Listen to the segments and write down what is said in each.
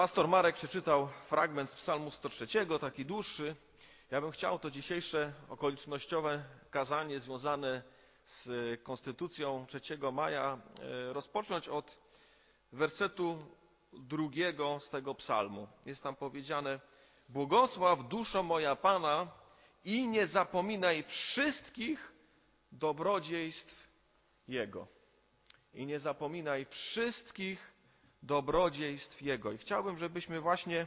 Pastor Marek przeczytał fragment z Psalmu 103, taki dłuższy. Ja bym chciał to dzisiejsze okolicznościowe kazanie związane z Konstytucją 3 maja e, rozpocząć od wersetu drugiego z tego psalmu. Jest tam powiedziane Błogosław duszo moja Pana i nie zapominaj wszystkich dobrodziejstw Jego. I nie zapominaj wszystkich dobrodziejstw Jego. I chciałbym, żebyśmy właśnie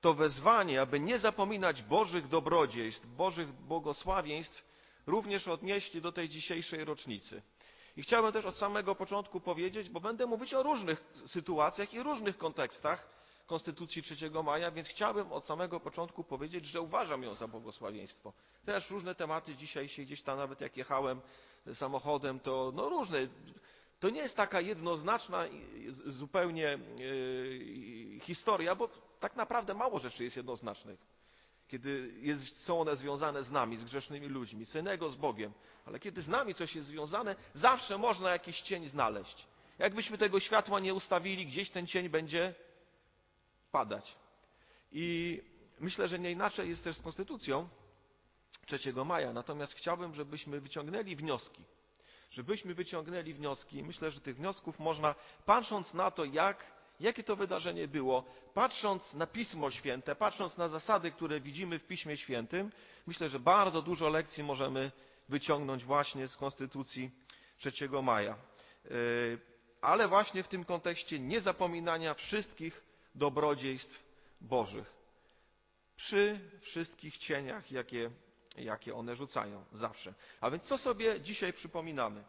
to wezwanie, aby nie zapominać Bożych dobrodziejstw, Bożych błogosławieństw, również odnieśli do tej dzisiejszej rocznicy. I chciałbym też od samego początku powiedzieć, bo będę mówić o różnych sytuacjach i różnych kontekstach Konstytucji 3 maja, więc chciałbym od samego początku powiedzieć, że uważam ją za błogosławieństwo. Też różne tematy dzisiaj się gdzieś tam, nawet jak jechałem samochodem, to no różne to nie jest taka jednoznaczna zupełnie e, historia, bo tak naprawdę mało rzeczy jest jednoznacznych. Kiedy jest, są one związane z nami, z grzesznymi ludźmi, co innego z Bogiem. Ale kiedy z nami coś jest związane, zawsze można jakiś cień znaleźć. Jakbyśmy tego światła nie ustawili, gdzieś ten cień będzie padać. I myślę, że nie inaczej jest też z Konstytucją 3 maja. Natomiast chciałbym, żebyśmy wyciągnęli wnioski żebyśmy wyciągnęli wnioski. Myślę, że tych wniosków można, patrząc na to, jak, jakie to wydarzenie było, patrząc na Pismo Święte, patrząc na zasady, które widzimy w Piśmie Świętym, myślę, że bardzo dużo lekcji możemy wyciągnąć właśnie z Konstytucji 3 maja. E, ale właśnie w tym kontekście niezapominania wszystkich dobrodziejstw Bożych. Przy wszystkich cieniach, jakie jakie one rzucają zawsze. A więc co sobie dzisiaj przypominamy?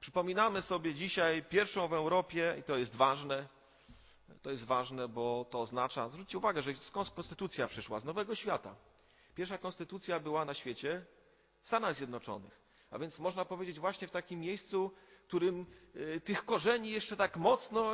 Przypominamy sobie dzisiaj pierwszą w Europie, i to jest ważne, to jest ważne, bo to oznacza, zwróćcie uwagę, że skąd konstytucja przyszła? Z Nowego Świata. Pierwsza konstytucja była na świecie w Stanach Zjednoczonych. A więc można powiedzieć właśnie w takim miejscu, którym y, tych korzeni jeszcze tak mocno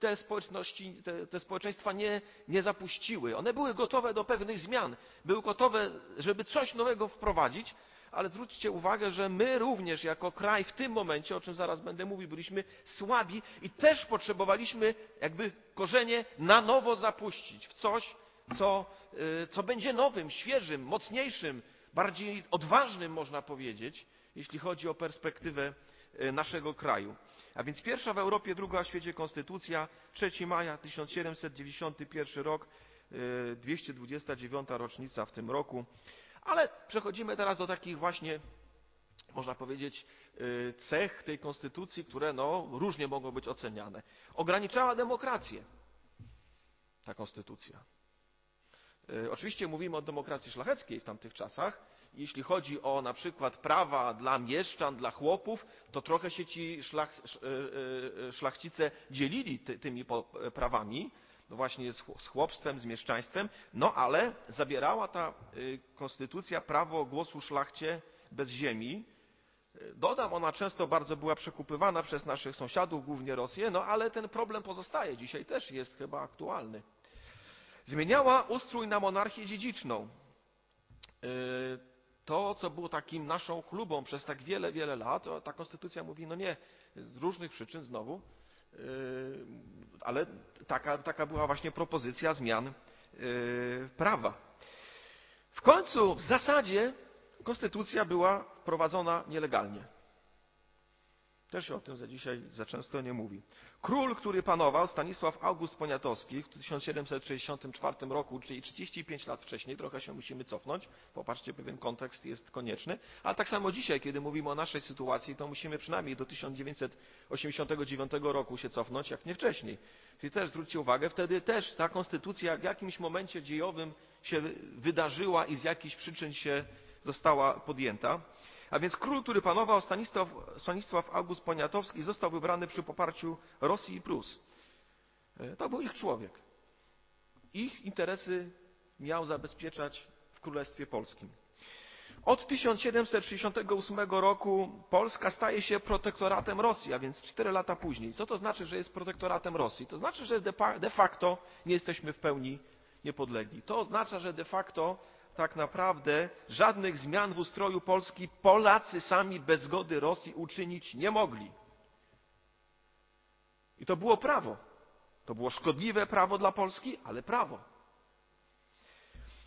te społeczności, te, te społeczeństwa nie, nie zapuściły. One były gotowe do pewnych zmian, były gotowe, żeby coś nowego wprowadzić, ale zwróćcie uwagę, że my również jako kraj w tym momencie, o czym zaraz będę mówił, byliśmy słabi i też potrzebowaliśmy jakby korzenie na nowo zapuścić w coś, co, y, co będzie nowym, świeżym, mocniejszym, bardziej odważnym, można powiedzieć, jeśli chodzi o perspektywę naszego kraju. A więc pierwsza w Europie, druga w świecie konstytucja, 3 maja 1791 rok, 229 e, rocznica w tym roku. Ale przechodzimy teraz do takich właśnie, można powiedzieć, e, cech tej konstytucji, które no, różnie mogą być oceniane. Ograniczała demokrację ta konstytucja. Oczywiście mówimy o demokracji szlacheckiej w tamtych czasach, jeśli chodzi o na przykład prawa dla mieszczan, dla chłopów, to trochę się ci szlach, e, e, szlachcice dzielili tymi prawami, no właśnie z chłopstwem, z mieszczaństwem, no ale zabierała ta e, konstytucja prawo głosu szlachcie bez ziemi. Dodam, ona często bardzo była przekupywana przez naszych sąsiadów, głównie Rosję, no ale ten problem pozostaje, dzisiaj też jest chyba aktualny. Zmieniała ustrój na monarchię dziedziczną to, co było takim naszą chlubą przez tak wiele, wiele lat, ta konstytucja mówi, no nie, z różnych przyczyn znowu, yy, ale taka, taka była właśnie propozycja zmian yy, prawa. W końcu w zasadzie konstytucja była wprowadzona nielegalnie. Też się o tym za dzisiaj za często nie mówi. Król, który panował, Stanisław August Poniatowski w 1764 roku, czyli 35 lat wcześniej, trochę się musimy cofnąć, popatrzcie, pewien kontekst jest konieczny, ale tak samo dzisiaj, kiedy mówimy o naszej sytuacji, to musimy przynajmniej do 1989 roku się cofnąć, jak nie wcześniej. Czyli też zwróćcie uwagę, wtedy też ta konstytucja w jakimś momencie dziejowym się wydarzyła i z jakichś przyczyn się została podjęta. A więc król, który panował, Stanisław, Stanisław August Poniatowski, został wybrany przy poparciu Rosji i Prus. E, to był ich człowiek. Ich interesy miał zabezpieczać w Królestwie Polskim. Od 1768 roku Polska staje się protektoratem Rosji, a więc cztery lata później. Co to znaczy, że jest protektoratem Rosji? To znaczy, że de facto nie jesteśmy w pełni niepodlegli. To oznacza, że de facto tak naprawdę żadnych zmian w ustroju Polski Polacy sami bez zgody Rosji uczynić nie mogli. I to było prawo. To było szkodliwe prawo dla Polski, ale prawo.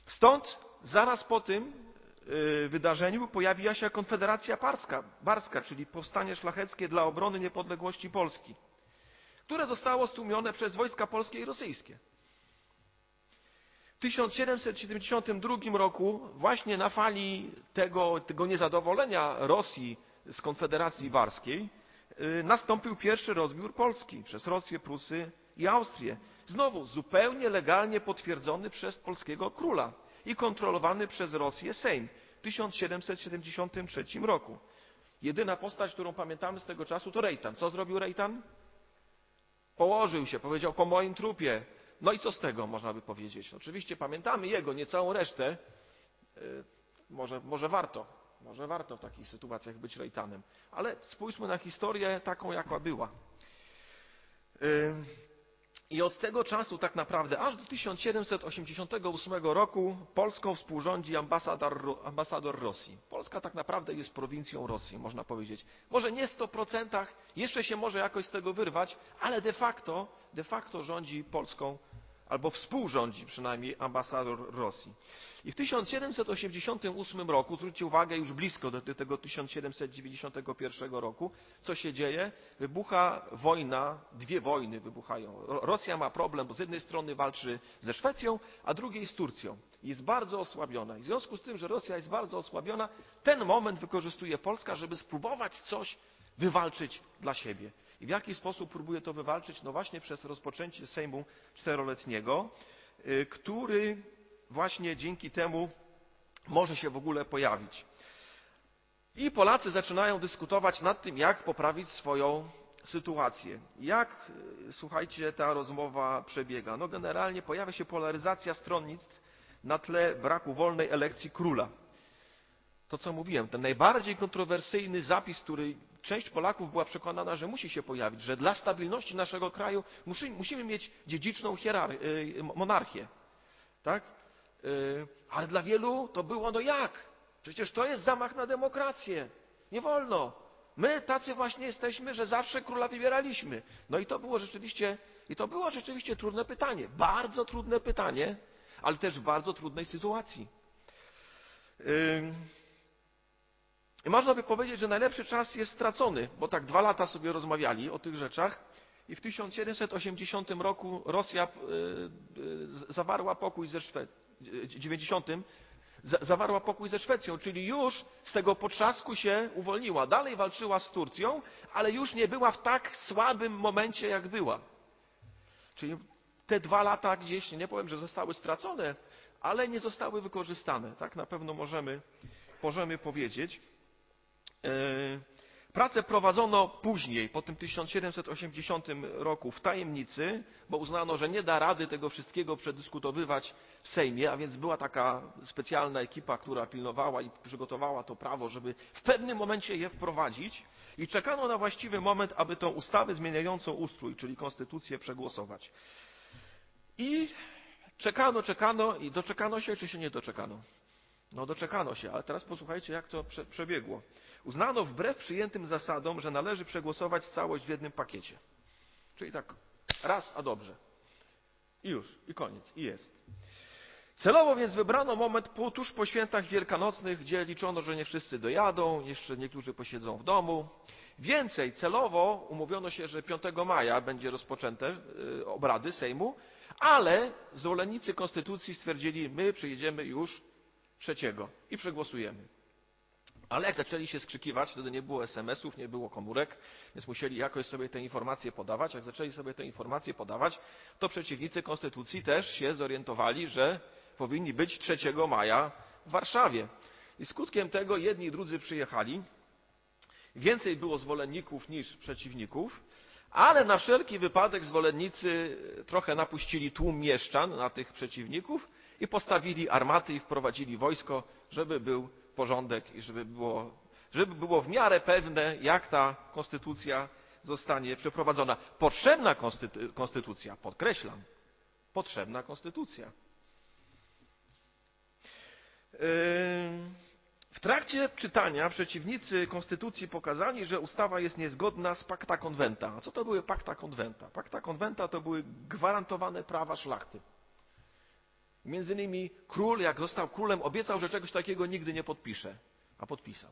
Stąd zaraz po tym y, wydarzeniu pojawiła się Konfederacja Barska, Barska, czyli powstanie szlacheckie dla obrony niepodległości Polski, które zostało stłumione przez wojska polskie i rosyjskie. W 1772 roku, właśnie na fali tego, tego niezadowolenia Rosji z Konfederacji Barskiej, y, nastąpił pierwszy rozbiór Polski przez Rosję, Prusy i Austrię. Znowu zupełnie legalnie potwierdzony przez polskiego króla i kontrolowany przez Rosję Sejm w 1773 roku. Jedyna postać, którą pamiętamy z tego czasu to Rejtan. Co zrobił Rejtan? Położył się, powiedział po moim trupie. No i co z tego można by powiedzieć? Oczywiście pamiętamy jego, nie całą resztę. Y, może, może warto, może warto w takich sytuacjach być Rejtanem. Ale spójrzmy na historię taką, jaka była. Y, i od tego czasu tak naprawdę aż do 1788 roku Polską współrządzi ambasador, ambasador Rosji. Polska tak naprawdę jest prowincją Rosji, można powiedzieć. Może nie w 100%, jeszcze się może jakoś z tego wyrwać, ale de facto, de facto rządzi Polską albo współrządzi przynajmniej ambasador Rosji. I w 1788 roku, zwróćcie uwagę, już blisko do tego 1791 roku, co się dzieje? Wybucha wojna, dwie wojny wybuchają. Rosja ma problem, bo z jednej strony walczy ze Szwecją, a drugiej z Turcją. Jest bardzo osłabiona. I w związku z tym, że Rosja jest bardzo osłabiona, ten moment wykorzystuje Polska, żeby spróbować coś wywalczyć dla siebie. I w jaki sposób próbuje to wywalczyć? No właśnie przez rozpoczęcie Sejmu czteroletniego, który właśnie dzięki temu może się w ogóle pojawić. I Polacy zaczynają dyskutować nad tym, jak poprawić swoją sytuację. Jak, słuchajcie, ta rozmowa przebiega? No generalnie pojawia się polaryzacja stronnictw na tle braku wolnej elekcji króla. To, co mówiłem, ten najbardziej kontrowersyjny zapis, który część Polaków była przekonana, że musi się pojawić, że dla stabilności naszego kraju musimy mieć dziedziczną y, monarchię. Tak? Y, ale dla wielu to było, no jak? Przecież to jest zamach na demokrację. Nie wolno. My tacy właśnie jesteśmy, że zawsze króla wybieraliśmy. No i to było rzeczywiście, i to było rzeczywiście trudne pytanie. Bardzo trudne pytanie, ale też w bardzo trudnej sytuacji. I można by powiedzieć, że najlepszy czas jest stracony, bo tak dwa lata sobie rozmawiali o tych rzeczach i w 1780 roku Rosja zawarła pokój ze Szwecją 90 zawarła pokój ze Szwecją, czyli już z tego potrzasku się uwolniła. Dalej walczyła z Turcją, ale już nie była w tak słabym momencie, jak była. Czyli te dwa lata gdzieś, nie powiem, że zostały stracone, ale nie zostały wykorzystane. Tak na pewno możemy, możemy powiedzieć. Yy, Pracę prowadzono później, po tym 1780 roku w tajemnicy, bo uznano, że nie da rady tego wszystkiego przedyskutowywać w Sejmie, a więc była taka specjalna ekipa, która pilnowała i przygotowała to prawo, żeby w pewnym momencie je wprowadzić i czekano na właściwy moment, aby tą ustawę zmieniającą ustrój, czyli konstytucję przegłosować. I czekano, czekano i doczekano się, czy się nie doczekano? No doczekano się, ale teraz posłuchajcie, jak to prze, przebiegło. Uznano wbrew przyjętym zasadom, że należy przegłosować całość w jednym pakiecie. Czyli tak, raz, a dobrze. I już, i koniec, i jest. Celowo więc wybrano moment po, tuż po świętach wielkanocnych, gdzie liczono, że nie wszyscy dojadą, jeszcze niektórzy posiedzą w domu. Więcej, celowo umówiono się, że 5 maja będzie rozpoczęte y, obrady Sejmu, ale zwolennicy konstytucji stwierdzili, my przyjedziemy już trzeciego i przegłosujemy. Ale jak zaczęli się skrzykiwać, wtedy nie było SMS-ów, nie było komórek, więc musieli jakoś sobie te informacje podawać. Jak zaczęli sobie te informacje podawać, to przeciwnicy konstytucji też się zorientowali, że powinni być 3 maja w Warszawie. I skutkiem tego jedni i drudzy przyjechali. Więcej było zwolenników niż przeciwników, ale na wszelki wypadek zwolennicy trochę napuścili tłum mieszczan na tych przeciwników i postawili armaty i wprowadzili wojsko, żeby był porządek i żeby było, żeby było w miarę pewne, jak ta konstytucja zostanie przeprowadzona. Potrzebna konstytucja, podkreślam, potrzebna konstytucja. W trakcie czytania przeciwnicy konstytucji pokazali, że ustawa jest niezgodna z pacta conventa. A co to były pacta conventa? Pacta conventa to były gwarantowane prawa szlachty. Między innymi król, jak został królem, obiecał, że czegoś takiego nigdy nie podpisze, a podpisał.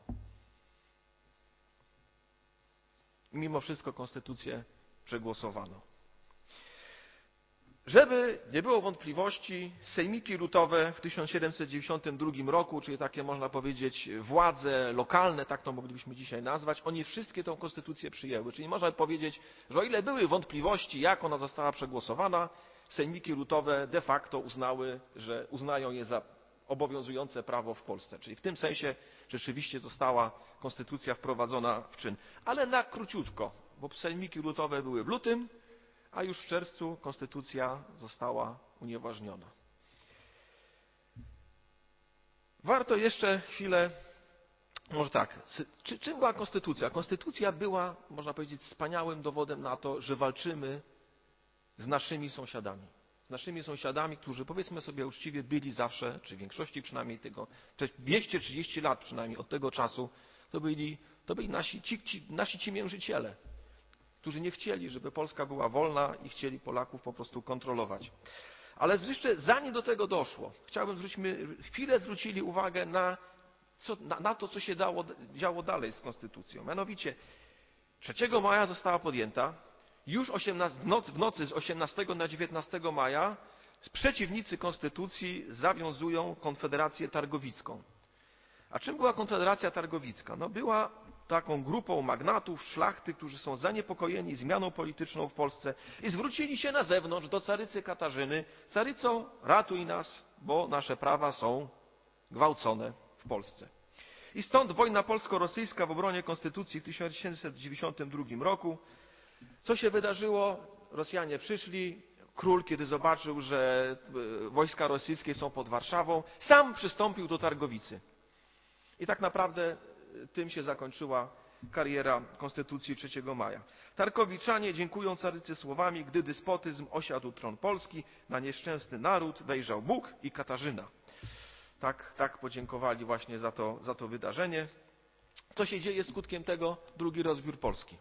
I mimo wszystko konstytucję przegłosowano. Żeby nie było wątpliwości, sejmiki lutowe w 1792 roku, czyli takie można powiedzieć władze lokalne, tak to moglibyśmy dzisiaj nazwać, oni wszystkie tę konstytucję przyjęły. Czyli można powiedzieć, że o ile były wątpliwości, jak ona została przegłosowana, sejmiki lutowe de facto uznały, że uznają je za obowiązujące prawo w Polsce. Czyli w tym sensie rzeczywiście została konstytucja wprowadzona w czyn. Ale na króciutko, bo sejmiki lutowe były w lutym, a już w czerwcu konstytucja została unieważniona. Warto jeszcze chwilę, może tak, czy, czym była konstytucja? Konstytucja była, można powiedzieć, wspaniałym dowodem na to, że walczymy z naszymi sąsiadami. Z naszymi sąsiadami, którzy powiedzmy sobie uczciwie byli zawsze, czy w większości przynajmniej tego, 230 lat przynajmniej od tego czasu, to byli, to byli nasi, ci, ci, nasi ciemiężyciele którzy nie chcieli, żeby Polska była wolna i chcieli Polaków po prostu kontrolować. Ale jeszcze zanim do tego doszło, chciałbym, żebyśmy chwilę zwrócili uwagę na, co, na, na to, co się dało, działo dalej z konstytucją. Mianowicie 3 maja została podjęta, już 18, w, nocy, w nocy z 18 na 19 maja przeciwnicy konstytucji zawiązują Konfederację Targowicką. A czym była Konfederacja Targowicka? No była taką grupą magnatów, szlachty, którzy są zaniepokojeni zmianą polityczną w Polsce i zwrócili się na zewnątrz do carycy Katarzyny. Caryco, ratuj nas, bo nasze prawa są gwałcone w Polsce. I stąd wojna polsko-rosyjska w obronie konstytucji w 1792 roku. Co się wydarzyło? Rosjanie przyszli, król, kiedy zobaczył, że e, wojska rosyjskie są pod Warszawą, sam przystąpił do Targowicy. I tak naprawdę tym się zakończyła kariera Konstytucji 3 maja. Tarkowiczanie dziękują carycy słowami, gdy despotyzm osiadł tron Polski, na nieszczęsny naród wejrzał Bóg i Katarzyna. Tak, tak podziękowali właśnie za to, za to wydarzenie. Co się dzieje skutkiem tego? Drugi rozbiór Polski.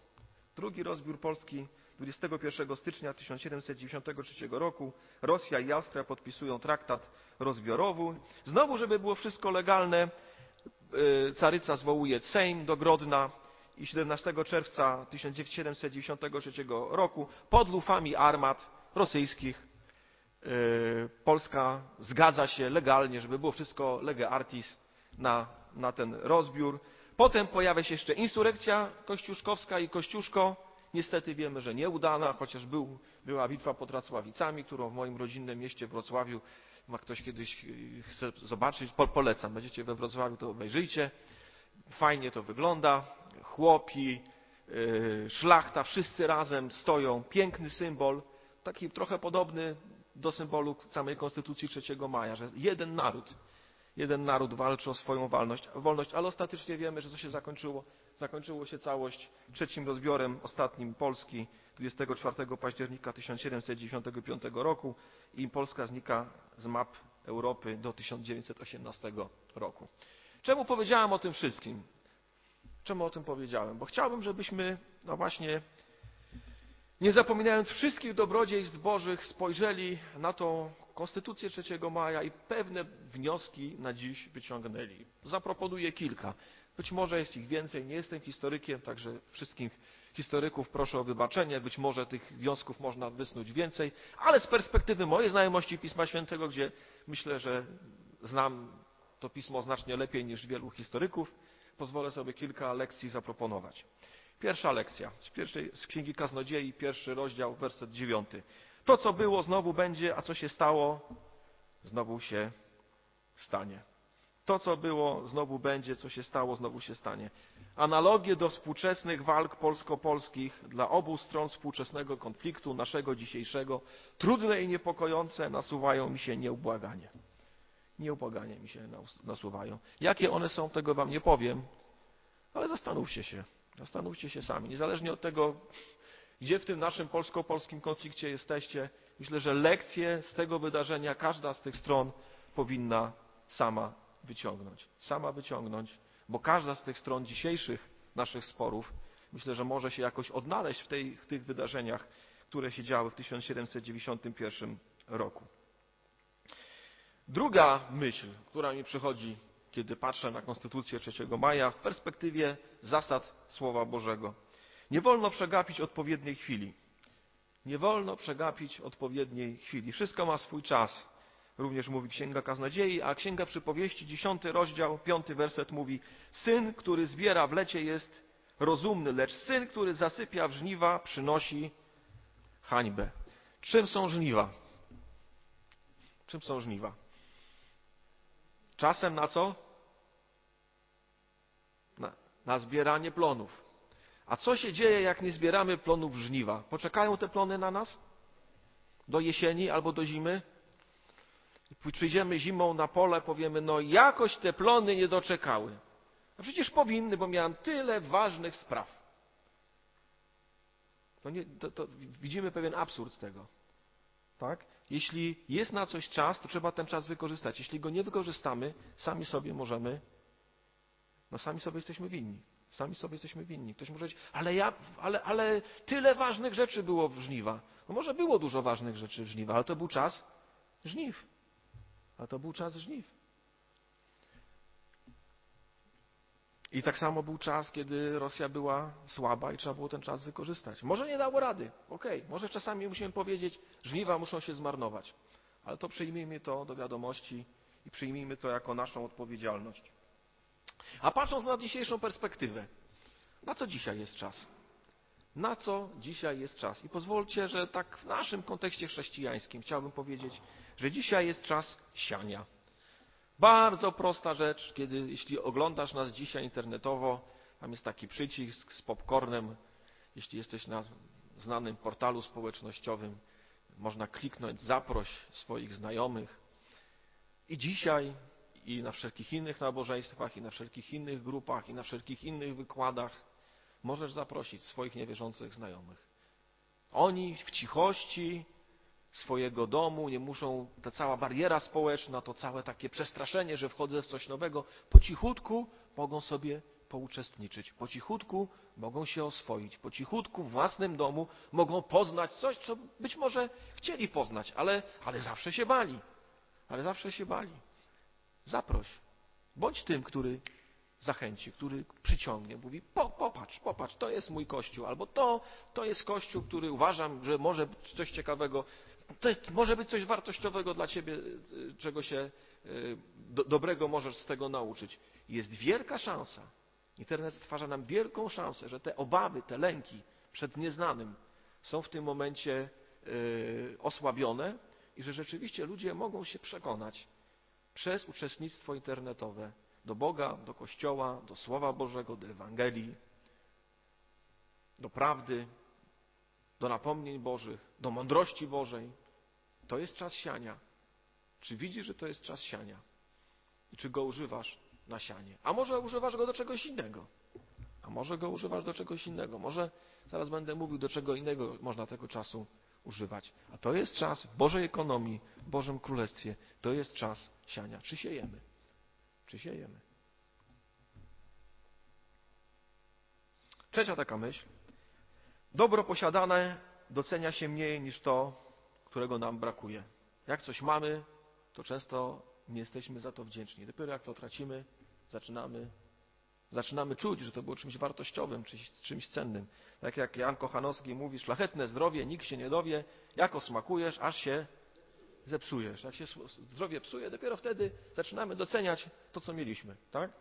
Drugi rozbiór Polski 21 stycznia 1793 roku Rosja i Austria podpisują traktat rozbiorowy. Znowu, żeby było wszystko legalne, Y, caryca zwołuje Sejm do Grodna i 17 czerwca 1793 roku pod lufami armat rosyjskich y, Polska zgadza się legalnie, żeby było wszystko lege artis na, na ten rozbiór. Potem pojawia się jeszcze insurekcja kościuszkowska i Kościuszko. Niestety wiemy, że nieudana, chociaż był, była bitwa pod Racławicami, którą w moim rodzinnym mieście Wrocławiu ma ktoś kiedyś e, chce zobaczyć, po, polecam. Będziecie we Wrocławiu, to obejrzyjcie. Fajnie to wygląda. Chłopi, yy, szlachta, wszyscy razem stoją. Piękny symbol, taki trochę podobny do symbolu samej Konstytucji 3 maja, że jeden naród, jeden naród walczy o swoją wolność, wolność, ale ostatecznie wiemy, że co się zakończyło. Zakończyło się całość trzecim rozbiorem ostatnim Polski 24 października 1795 roku i Polska znika z map Europy do 1918 roku. Czemu powiedziałem o tym wszystkim? Czemu o tym powiedziałem? Bo chciałbym, żebyśmy, no właśnie, nie zapominając wszystkich dobrodziejstw Bożych, spojrzeli na tą Konstytucję 3 maja i pewne wnioski na dziś wyciągnęli. Zaproponuję kilka. Być może jest ich więcej, nie jestem historykiem, także wszystkich historyków proszę o wybaczenie. Być może tych wniosków można wysnuć więcej, ale z perspektywy mojej znajomości Pisma Świętego, gdzie myślę, że znam to pismo znacznie lepiej niż wielu historyków, pozwolę sobie kilka lekcji zaproponować. Pierwsza lekcja z, pierwszej, z Księgi Kaznodziei, pierwszy rozdział, werset dziewiąty. To, co było, znowu będzie, a co się stało, znowu się stanie. To, co było, znowu będzie, co się stało, znowu się stanie. Analogie do współczesnych walk polsko-polskich dla obu stron współczesnego konfliktu, naszego dzisiejszego, trudne i niepokojące, nasuwają mi się nieubłaganie. Nieubłaganie mi się nasuwają. Jakie one są, tego wam nie powiem, ale zastanówcie się. Zastanówcie się sami. Niezależnie od tego, gdzie w tym naszym polsko-polskim konflikcie jesteście, myślę, że lekcje z tego wydarzenia każda z tych stron powinna sama wyciągnąć. Sama wyciągnąć, bo każda z tych stron dzisiejszych naszych sporów myślę, że może się jakoś odnaleźć w, tej, w tych wydarzeniach, które się działy w 1791 roku. Druga myśl, która mi przychodzi, kiedy patrzę na Konstytucję 3 maja w perspektywie zasad Słowa Bożego. Nie wolno przegapić odpowiedniej chwili. Nie wolno przegapić odpowiedniej chwili. Wszystko ma swój czas. Również mówi Księga Kaznodziei, a Księga Przypowieści, dziesiąty rozdział, piąty werset mówi Syn, który zbiera w lecie jest rozumny, lecz syn, który zasypia w żniwa przynosi hańbę. Czym są żniwa? Czym są żniwa? Czasem na co? Na, na zbieranie plonów. A co się dzieje, jak nie zbieramy plonów żniwa? Poczekają te plony na nas? Do jesieni albo do zimy? Przyjdziemy zimą na pole, powiemy, no jakoś te plony nie doczekały. A przecież powinny, bo miałem tyle ważnych spraw. To nie, to, to widzimy pewien absurd tego. Tak? Jeśli jest na coś czas, to trzeba ten czas wykorzystać. Jeśli go nie wykorzystamy, sami sobie możemy, no sami sobie jesteśmy winni. Sami sobie jesteśmy winni. Ktoś może powiedzieć, ale ja, ale, ale tyle ważnych rzeczy było w żniwa. No może było dużo ważnych rzeczy w żniwa, ale to był czas żniw. A to był czas żniw. I tak samo był czas, kiedy Rosja była słaba i trzeba było ten czas wykorzystać. Może nie dało rady, okej, okay. może czasami musimy powiedzieć, żniwa muszą się zmarnować, ale to przyjmijmy to do wiadomości i przyjmijmy to jako naszą odpowiedzialność. A patrząc na dzisiejszą perspektywę, na co dzisiaj jest czas? Na co dzisiaj jest czas? I pozwólcie, że tak w naszym kontekście chrześcijańskim chciałbym powiedzieć, że dzisiaj jest czas siania. Bardzo prosta rzecz, kiedy jeśli oglądasz nas dzisiaj internetowo, tam jest taki przycisk z popcornem. Jeśli jesteś na znanym portalu społecznościowym, można kliknąć zaproś swoich znajomych. I dzisiaj i na wszelkich innych nabożeństwach, i na wszelkich innych grupach, i na wszelkich innych wykładach możesz zaprosić swoich niewierzących znajomych. Oni w cichości swojego domu, nie muszą, ta cała bariera społeczna, to całe takie przestraszenie, że wchodzę w coś nowego, po cichutku mogą sobie pouczestniczyć, po cichutku mogą się oswoić, po cichutku w własnym domu mogą poznać coś, co być może chcieli poznać, ale, ale zawsze się bali, ale zawsze się bali. Zaproś, bądź tym, który zachęci, który przyciągnie, mówi po, popatrz, popatrz, to jest mój kościół, albo to, to jest kościół, który uważam, że może coś ciekawego to jest, może być coś wartościowego dla ciebie, czego się e, do, dobrego możesz z tego nauczyć. Jest wielka szansa. Internet stwarza nam wielką szansę, że te obawy, te lęki przed nieznanym są w tym momencie e, osłabione i że rzeczywiście ludzie mogą się przekonać przez uczestnictwo internetowe do Boga, do Kościoła, do Słowa Bożego, do Ewangelii, do prawdy, do napomnień Bożych, do mądrości Bożej. To jest czas siania. Czy widzisz, że to jest czas siania? I czy go używasz na sianie? A może używasz go do czegoś innego? A może go używasz do czegoś innego? Może zaraz będę mówił, do czego innego można tego czasu używać. A to jest czas Bożej ekonomii, w Bożym Królestwie. To jest czas siania. Czy siejemy? Czy siejemy? Trzecia taka myśl. Dobro posiadane docenia się mniej niż to, którego nam brakuje. Jak coś mamy, to często nie jesteśmy za to wdzięczni. Dopiero jak to tracimy, zaczynamy, zaczynamy czuć, że to było czymś wartościowym, czymś, czymś cennym. Tak jak Jan Kochanowski mówi, szlachetne zdrowie, nikt się nie dowie, jako smakujesz, aż się zepsujesz. Jak się zdrowie psuje, dopiero wtedy zaczynamy doceniać to, co mieliśmy. Tak?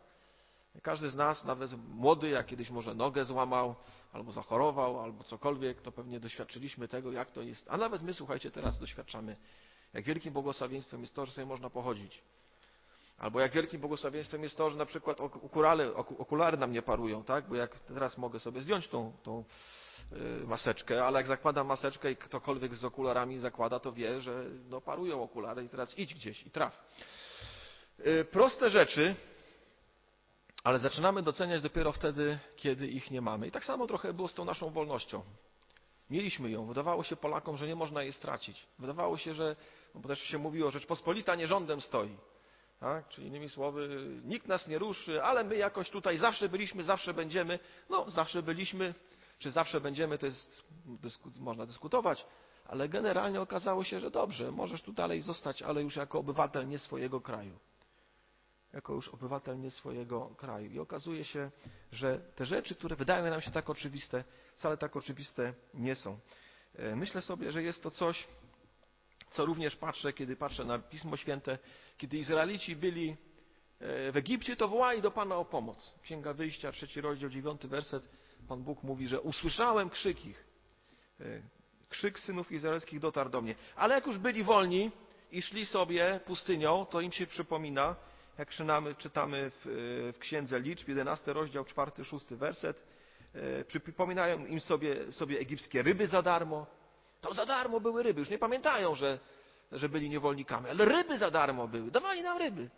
Każdy z nas, nawet młody, jak kiedyś może nogę złamał, albo zachorował, albo cokolwiek, to pewnie doświadczyliśmy tego, jak to jest. A nawet my, słuchajcie, teraz doświadczamy, jak wielkim błogosławieństwem jest to, że sobie można pochodzić. Albo jak wielkim błogosławieństwem jest to, że na przykład okulary, okulary nam nie parują, tak? Bo jak teraz mogę sobie zdjąć tą, tą y, maseczkę, ale jak zakładam maseczkę i ktokolwiek z okularami zakłada, to wie, że no, parują okulary i teraz idź gdzieś i traf. Y, proste rzeczy, ale zaczynamy doceniać dopiero wtedy, kiedy ich nie mamy. I tak samo trochę było z tą naszą wolnością. Mieliśmy ją. Wydawało się Polakom, że nie można jej stracić. Wydawało się, że, bo też się mówiło, Rzeczpospolita nie rządem stoi. Tak? Czyli innymi słowy, nikt nas nie ruszy, ale my jakoś tutaj zawsze byliśmy, zawsze będziemy. No, zawsze byliśmy, czy zawsze będziemy, to jest, dysku, można dyskutować, ale generalnie okazało się, że dobrze, możesz tu dalej zostać, ale już jako obywatel nie swojego kraju. Jako już obywatel nie swojego kraju. I okazuje się, że te rzeczy, które wydają nam się tak oczywiste, wcale tak oczywiste nie są. E, myślę sobie, że jest to coś, co również patrzę, kiedy patrzę na Pismo Święte, kiedy Izraelici byli e, w Egipcie, to wołali do Pana o pomoc. Księga Wyjścia, trzeci rozdział, dziewiąty werset. Pan Bóg mówi, że usłyszałem krzyk ich. E, krzyk synów izraelskich dotarł do mnie. Ale jak już byli wolni i szli sobie pustynią, to im się przypomina, jak czytamy, czytamy w, w Księdze Liczb, 11 rozdział, 4, 6 werset, e, przypominają im sobie, sobie egipskie ryby za darmo. To za darmo były ryby. Już nie pamiętają, że, że byli niewolnikami, ale ryby za darmo były. Dawali nam ryby.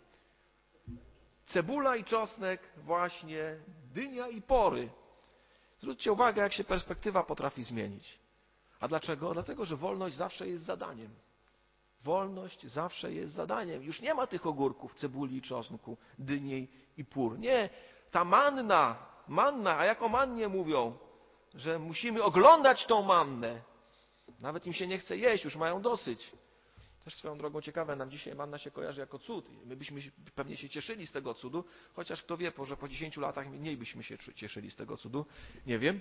Cebula i czosnek, właśnie, dynia i pory. Zwróćcie uwagę, jak się perspektywa potrafi zmienić. A dlaczego? Dlatego, że wolność zawsze jest zadaniem. Wolność zawsze jest zadaniem. Już nie ma tych ogórków, cebuli, czosnku, dyni i pór. Nie, ta manna, manna, a jako mannie mówią, że musimy oglądać tą mannę. Nawet im się nie chce jeść, już mają dosyć. Też swoją drogą ciekawe, nam dzisiaj manna się kojarzy jako cud. My byśmy pewnie się cieszyli z tego cudu, chociaż kto wie, że po 10 latach mniej byśmy się cieszyli z tego cudu. Nie wiem.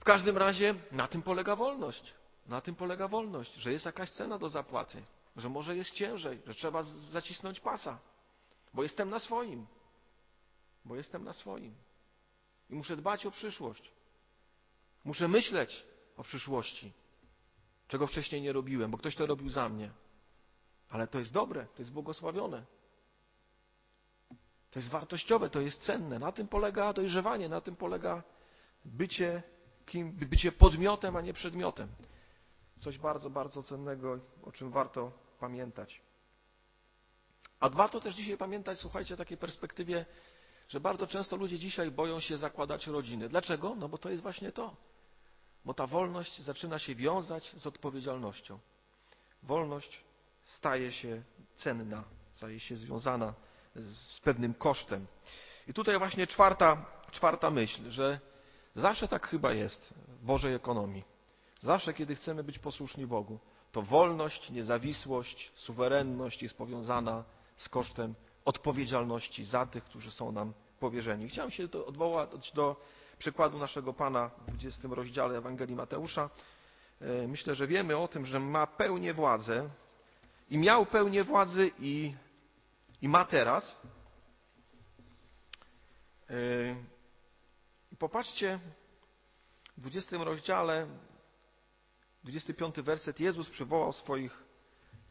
W każdym razie na tym polega wolność. Na tym polega wolność, że jest jakaś cena do zapłaty, że może jest ciężej, że trzeba zacisnąć pasa, bo jestem na swoim. Bo jestem na swoim. I muszę dbać o przyszłość. Muszę myśleć o przyszłości, czego wcześniej nie robiłem, bo ktoś to robił za mnie. Ale to jest dobre, to jest błogosławione. To jest wartościowe, to jest cenne. Na tym polega dojrzewanie, na tym polega bycie, kim, bycie podmiotem, a nie przedmiotem. Coś bardzo, bardzo cennego, o czym warto pamiętać. A warto też dzisiaj pamiętać, słuchajcie, o takiej perspektywie, że bardzo często ludzie dzisiaj boją się zakładać rodziny. Dlaczego? No bo to jest właśnie to. Bo ta wolność zaczyna się wiązać z odpowiedzialnością. Wolność staje się cenna, staje się związana z pewnym kosztem. I tutaj właśnie czwarta, czwarta myśl, że zawsze tak chyba jest w Bożej ekonomii. Zawsze, kiedy chcemy być posłuszni Bogu, to wolność, niezawisłość, suwerenność jest powiązana z kosztem odpowiedzialności za tych, którzy są nam powierzeni. Chciałem się odwołać do przykładu naszego Pana w 20 rozdziale Ewangelii Mateusza. E, myślę, że wiemy o tym, że ma pełnię władzę i miał pełnię władzy i, i ma teraz. E, popatrzcie, w 20 rozdziale 25 werset, Jezus przywołał swoich,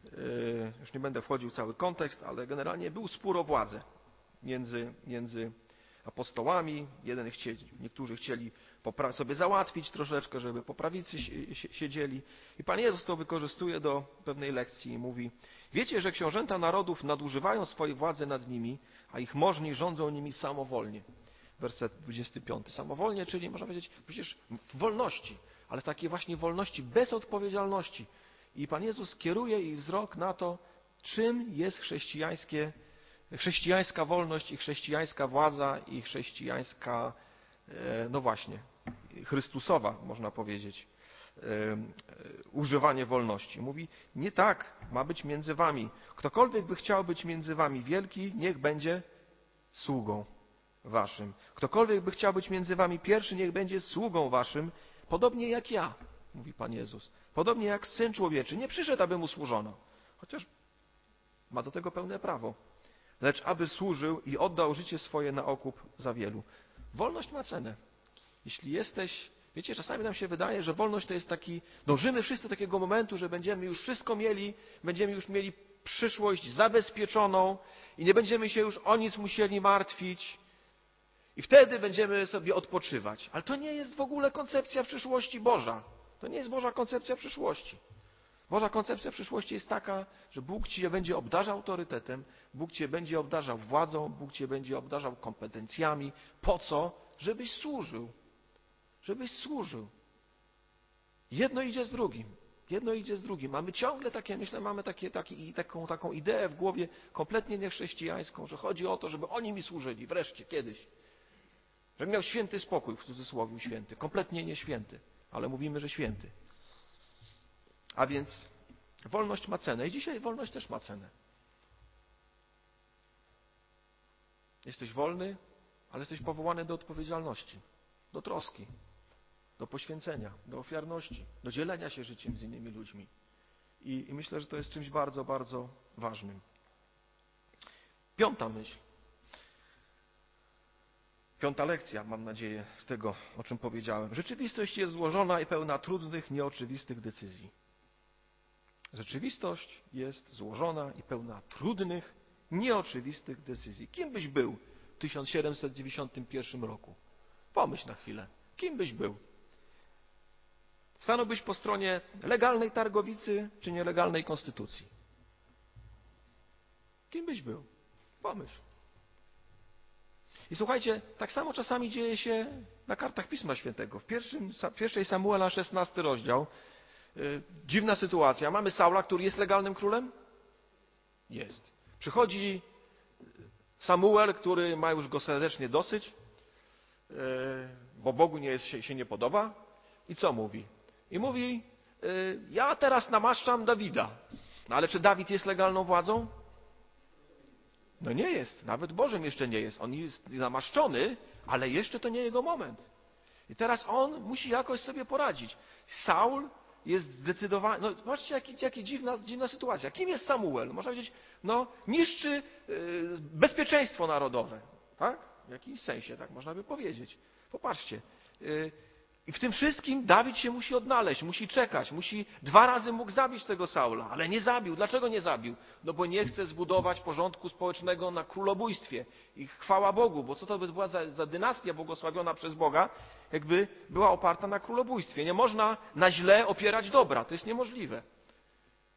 e, już nie będę wchodził w cały kontekst, ale generalnie był spór o władzę między, między apostołami. Jeden chcieli, niektórzy chcieli sobie załatwić troszeczkę, żeby po prawicy siedzieli. I Pan Jezus to wykorzystuje do pewnej lekcji i mówi, wiecie, że książęta narodów nadużywają swojej władzy nad nimi, a ich możni rządzą nimi samowolnie. Werset 25. Samowolnie, czyli można powiedzieć, przecież w wolności ale takiej właśnie wolności bez odpowiedzialności. I Pan Jezus kieruje ich wzrok na to, czym jest chrześcijańskie, chrześcijańska wolność i chrześcijańska władza i chrześcijańska, e, no właśnie, Chrystusowa, można powiedzieć, e, używanie wolności. Mówi, nie tak ma być między wami. Ktokolwiek by chciał być między wami wielki, niech będzie sługą waszym. Ktokolwiek by chciał być między wami pierwszy, niech będzie sługą waszym Podobnie jak ja, mówi Pan Jezus. Podobnie jak Syn Człowieczy. Nie przyszedł, aby Mu służono. Chociaż ma do tego pełne prawo. Lecz aby służył i oddał życie swoje na okup za wielu. Wolność ma cenę. Jeśli jesteś, wiecie, czasami nam się wydaje, że wolność to jest taki, dążymy wszyscy do takiego momentu, że będziemy już wszystko mieli, będziemy już mieli przyszłość zabezpieczoną i nie będziemy się już o nic musieli martwić i wtedy będziemy sobie odpoczywać. Ale to nie jest w ogóle koncepcja przyszłości Boża. To nie jest Boża koncepcja przyszłości. Boża koncepcja przyszłości jest taka, że Bóg Cię będzie obdarzał autorytetem, Bóg Cię będzie obdarzał władzą, Bóg Cię będzie obdarzał kompetencjami. Po co? Żebyś służył. Żebyś służył. Jedno idzie z drugim. Jedno idzie z drugim. Mamy ciągle takie, myślę, mamy takie, taką, taką ideę w głowie kompletnie niechrześcijańską, że chodzi o to, żeby oni mi służyli wreszcie, kiedyś. Żeby miał święty spokój, w cudzysłowie święty. Kompletnie nie święty, ale mówimy, że święty. A więc wolność ma cenę i dzisiaj wolność też ma cenę. Jesteś wolny, ale jesteś powołany do odpowiedzialności, do troski, do poświęcenia, do ofiarności, do dzielenia się życiem z innymi ludźmi. I, I, myślę, że to jest czymś bardzo, bardzo ważnym. Piąta myśl. Piąta lekcja, mam nadzieję, z tego, o czym powiedziałem. Rzeczywistość jest złożona i pełna trudnych, nieoczywistych decyzji. Rzeczywistość jest złożona i pełna trudnych, nieoczywistych decyzji. Kim byś był w 1791 roku? Pomyśl na chwilę. Kim byś był? Stanąłbyś po stronie legalnej targowicy czy nielegalnej konstytucji? Kim byś był? Pomyśl. I słuchajcie, tak samo czasami dzieje się na kartach Pisma Świętego. W pierwszym, pierwszej Samuela, 16 rozdział, yy, dziwna sytuacja. Mamy Saula, który jest legalnym królem? Jest. Przychodzi Samuel, który ma już go serdecznie dosyć, yy, bo Bogu nie jest, się, nie podoba. I co mówi? I mówi, ja teraz namaszczam Dawida. No ale czy Dawid jest legalną władzą? No nie jest. Nawet Bożym jeszcze nie jest. On jest namaszczony, ale jeszcze to nie jego moment. I teraz on musi jakoś sobie poradzić. Saul jest zdecydowany. No, zobaczcie, jaka jaki dziwna, dziwna sytuacja. Kim jest Samuel? Można powiedzieć, no, niszczy yy, bezpieczeństwo narodowe. Tak? W jakimś sensie, tak można by powiedzieć. Popatrzcie. Yy, i w tym wszystkim Dawid się musi odnaleźć, musi czekać, musi dwa razy mógł zabić tego Saula, ale nie zabił. Dlaczego nie zabił? No bo nie chce zbudować porządku społecznego na królobójstwie. I chwała Bogu, bo co to by była za, za dynastia błogosławiona przez Boga, jakby była oparta na królobójstwie. Nie można na źle opierać dobra, to jest niemożliwe.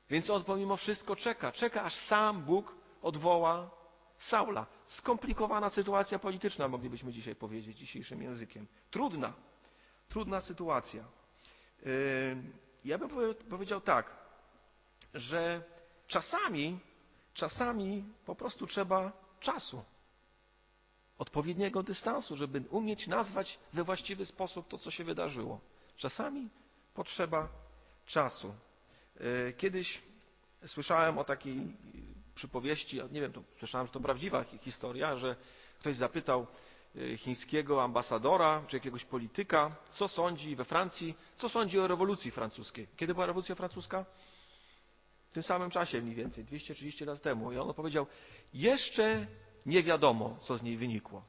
Więc on pomimo wszystko czeka, czeka aż sam Bóg odwoła Saula. Skomplikowana sytuacja polityczna, moglibyśmy dzisiaj powiedzieć dzisiejszym językiem. Trudna. Trudna sytuacja. Ja bym powiedział tak, że czasami, czasami po prostu trzeba czasu, odpowiedniego dystansu, żeby umieć nazwać we właściwy sposób to, co się wydarzyło. Czasami potrzeba czasu. Kiedyś słyszałem o takiej przypowieści, nie wiem, to słyszałem, że to prawdziwa historia, że ktoś zapytał chińskiego ambasadora czy jakiegoś polityka, co sądzi we Francji, co sądzi o rewolucji francuskiej. Kiedy była rewolucja francuska? W tym samym czasie mniej więcej, 230 lat temu. I on powiedział, jeszcze nie wiadomo, co z niej wynikło.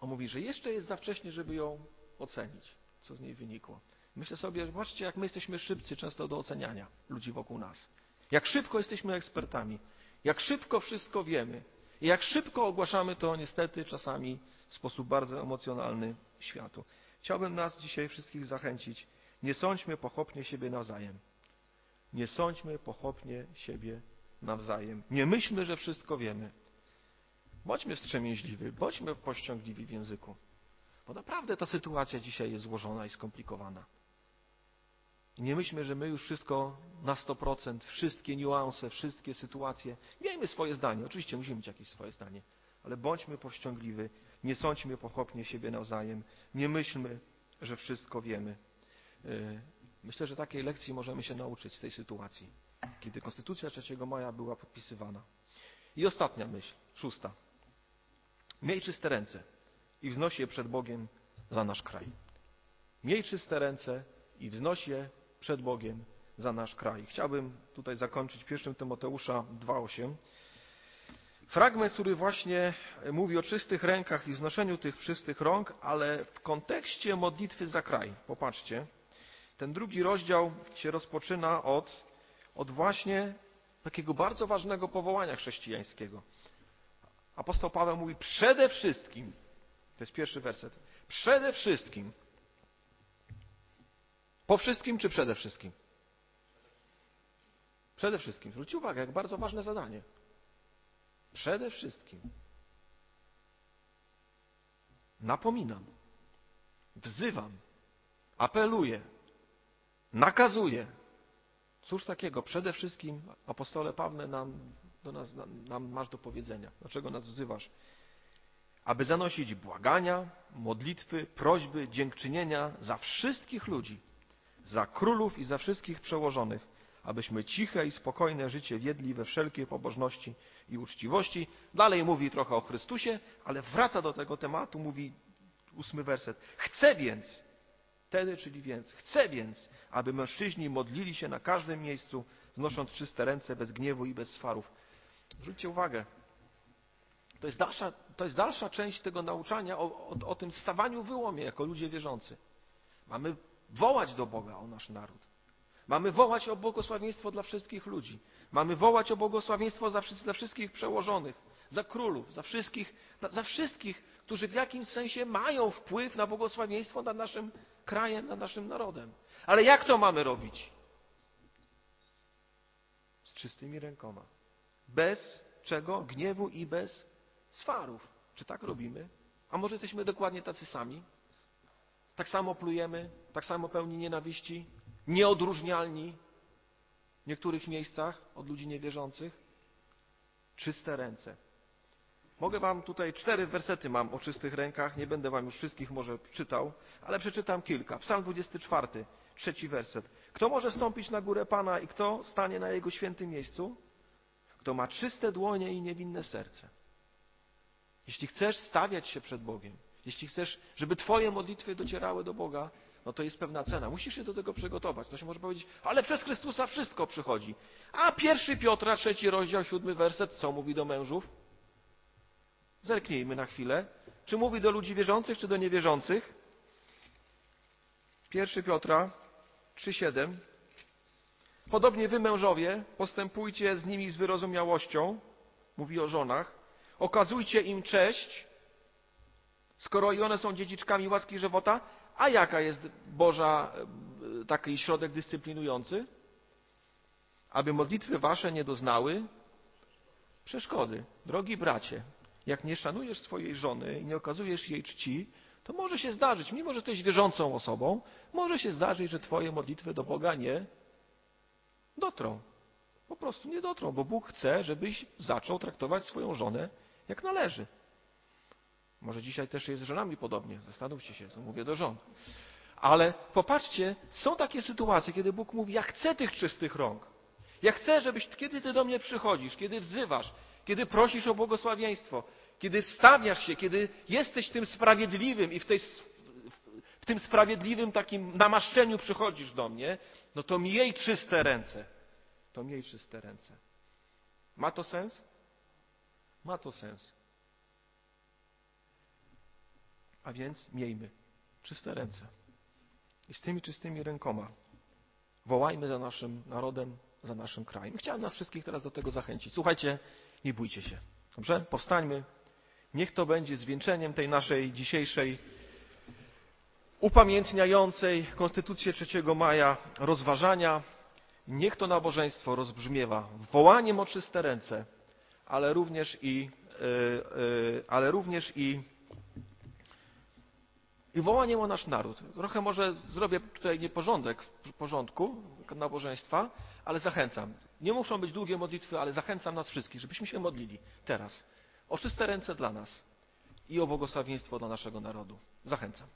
On mówi, że jeszcze jest za wcześnie, żeby ją ocenić, co z niej wynikło. Myślę sobie, zobaczcie, jak my jesteśmy szybcy często do oceniania ludzi wokół nas. Jak szybko jesteśmy ekspertami. Jak szybko wszystko wiemy. I jak szybko ogłaszamy to niestety czasami w sposób bardzo emocjonalny światu. Chciałbym nas dzisiaj wszystkich zachęcić. Nie sądźmy pochopnie siebie nawzajem. Nie sądźmy pochopnie siebie nawzajem. Nie myślmy, że wszystko wiemy. Bądźmy wstrzemięźliwi, bądźmy pościągliwi w języku. Bo naprawdę ta sytuacja dzisiaj jest złożona i skomplikowana. Nie myślmy, że my już wszystko na 100%, wszystkie niuanse, wszystkie sytuacje. Miejmy swoje zdanie. Oczywiście musimy mieć jakieś swoje zdanie, ale bądźmy powściągliwi. Nie sądźmy pochopnie siebie nawzajem. Nie myślmy, że wszystko wiemy. E, myślę, że takiej lekcji możemy się nauczyć z tej sytuacji, kiedy Konstytucja 3 maja była podpisywana. I ostatnia myśl, szósta. Miej czyste ręce i wznoś je przed Bogiem za nasz kraj. Miej czyste ręce i wznoś je przed Bogiem za nasz kraj. Chciałbym tutaj zakończyć 1 Tymoteusza 2,8. Fragment, który właśnie mówi o czystych rękach i wznoszeniu tych czystych rąk, ale w kontekście modlitwy za kraj. Popatrzcie, ten drugi rozdział się rozpoczyna od, od właśnie takiego bardzo ważnego powołania chrześcijańskiego. Apostoł Paweł mówi przede wszystkim, to jest pierwszy werset, przede wszystkim po wszystkim czy przede wszystkim? Przede wszystkim. Zwróćcie uwagę, jak bardzo ważne zadanie. Przede wszystkim. Napominam, wzywam, apeluję, nakazuje. Cóż takiego? Przede wszystkim, apostole Pawle, nam, do nas, nam masz do powiedzenia. Dlaczego nas wzywasz? Aby zanosić błagania, modlitwy, prośby, dziękczynienia za wszystkich ludzi, za królów i za wszystkich przełożonych, abyśmy ciche i spokojne życie wiedli we wszelkiej pobożności i uczciwości. Dalej mówi trochę o Chrystusie, ale wraca do tego tematu, mówi ósmy werset. Chcę więc, wtedy, czyli więc, chcę więc, aby mężczyźni modlili się na każdym miejscu, znosząc czyste ręce, bez gniewu i bez swarów. Zwróćcie uwagę, to jest dalsza, to jest dalsza część tego nauczania o, o, o tym stawaniu wyłomie jako ludzie wierzący. Mamy wołać do Boga o nasz naród. Mamy wołać o błogosławieństwo dla wszystkich ludzi. Mamy wołać o błogosławieństwo za, za wszystkich przełożonych, za królów, za wszystkich, za wszystkich, którzy w jakimś sensie mają wpływ na błogosławieństwo nad naszym krajem, nad naszym narodem. Ale jak to mamy robić? Z czystymi rękoma. Bez czego? Gniewu i bez swarów. Czy tak robimy? A może jesteśmy dokładnie tacy sami? Tak samo plujemy, tak samo pełni nienawiści, nieodróżnialni w niektórych miejscach od ludzi niewierzących? Czyste ręce. Mogę wam tutaj cztery wersety mam o czystych rękach, nie będę wam już wszystkich może czytał, ale przeczytam kilka. Psalm 24, trzeci werset. Kto może stąpić na górę Pana i kto stanie na Jego świętym miejscu? Kto ma czyste dłonie i niewinne serce. Jeśli chcesz stawiać się przed Bogiem, jeśli chcesz, żeby Twoje modlitwy docierały do Boga, no to jest pewna cena. Musisz się do tego przygotować. To się może powiedzieć, ale przez Chrystusa wszystko przychodzi. A pierwszy Piotra, trzeci rozdział, siódmy werset, co mówi do mężów? Zerknijmy na chwilę. Czy mówi do ludzi wierzących, czy do niewierzących? Pierwszy Piotra 3,7. Podobnie wy, mężowie, postępujcie z nimi z wyrozumiałością, mówi o żonach, okazujcie im cześć, skoro i one są dziedziczkami łaski żywota, a jaka jest Boża e, taki środek dyscyplinujący? Aby modlitwy wasze nie doznały przeszkody. Drogi bracie, jak nie szanujesz swojej żony i nie okazujesz jej czci, to może się zdarzyć, mimo że jesteś wierzącą osobą, może się zdarzyć, że twoje modlitwy do Boga nie dotrą. Po prostu nie dotrą, bo Bóg chce, żebyś zaczął traktować swoją żonę jak należy. Może dzisiaj też jest z żonami podobnie. Zastanówcie się, co mówię do żon. Ale popatrzcie, są takie sytuacje, kiedy Bóg mówi: Ja chcę tych czystych rąk. Ja chcę, żebyś, kiedy ty do mnie przychodzisz, kiedy wzywasz, kiedy prosisz o błogosławieństwo, kiedy stawiasz się, kiedy jesteś tym sprawiedliwym i w, tej, w tym sprawiedliwym takim namaszczeniu przychodzisz do mnie, no to miej czyste ręce. To miej czyste ręce. Ma to sens? Ma to sens. A więc miejmy czyste ręce. I z tymi czystymi rękoma wołajmy za naszym narodem, za naszym krajem. Chciałem nas wszystkich teraz do tego zachęcić. Słuchajcie, nie bójcie się. Dobrze? Powstańmy. Niech to będzie zwieńczeniem tej naszej dzisiejszej upamiętniającej Konstytucję 3 maja rozważania. Niech to nabożeństwo rozbrzmiewa wołaniem o czyste ręce, ale również i, yy, yy, ale również i i wołaniem o nasz naród. Trochę może zrobię tutaj nieporządek w porządku nabożeństwa, ale zachęcam. Nie muszą być długie modlitwy, ale zachęcam nas wszystkich, żebyśmy się modlili teraz o czyste ręce dla nas i o błogosławieństwo dla naszego narodu. Zachęcam.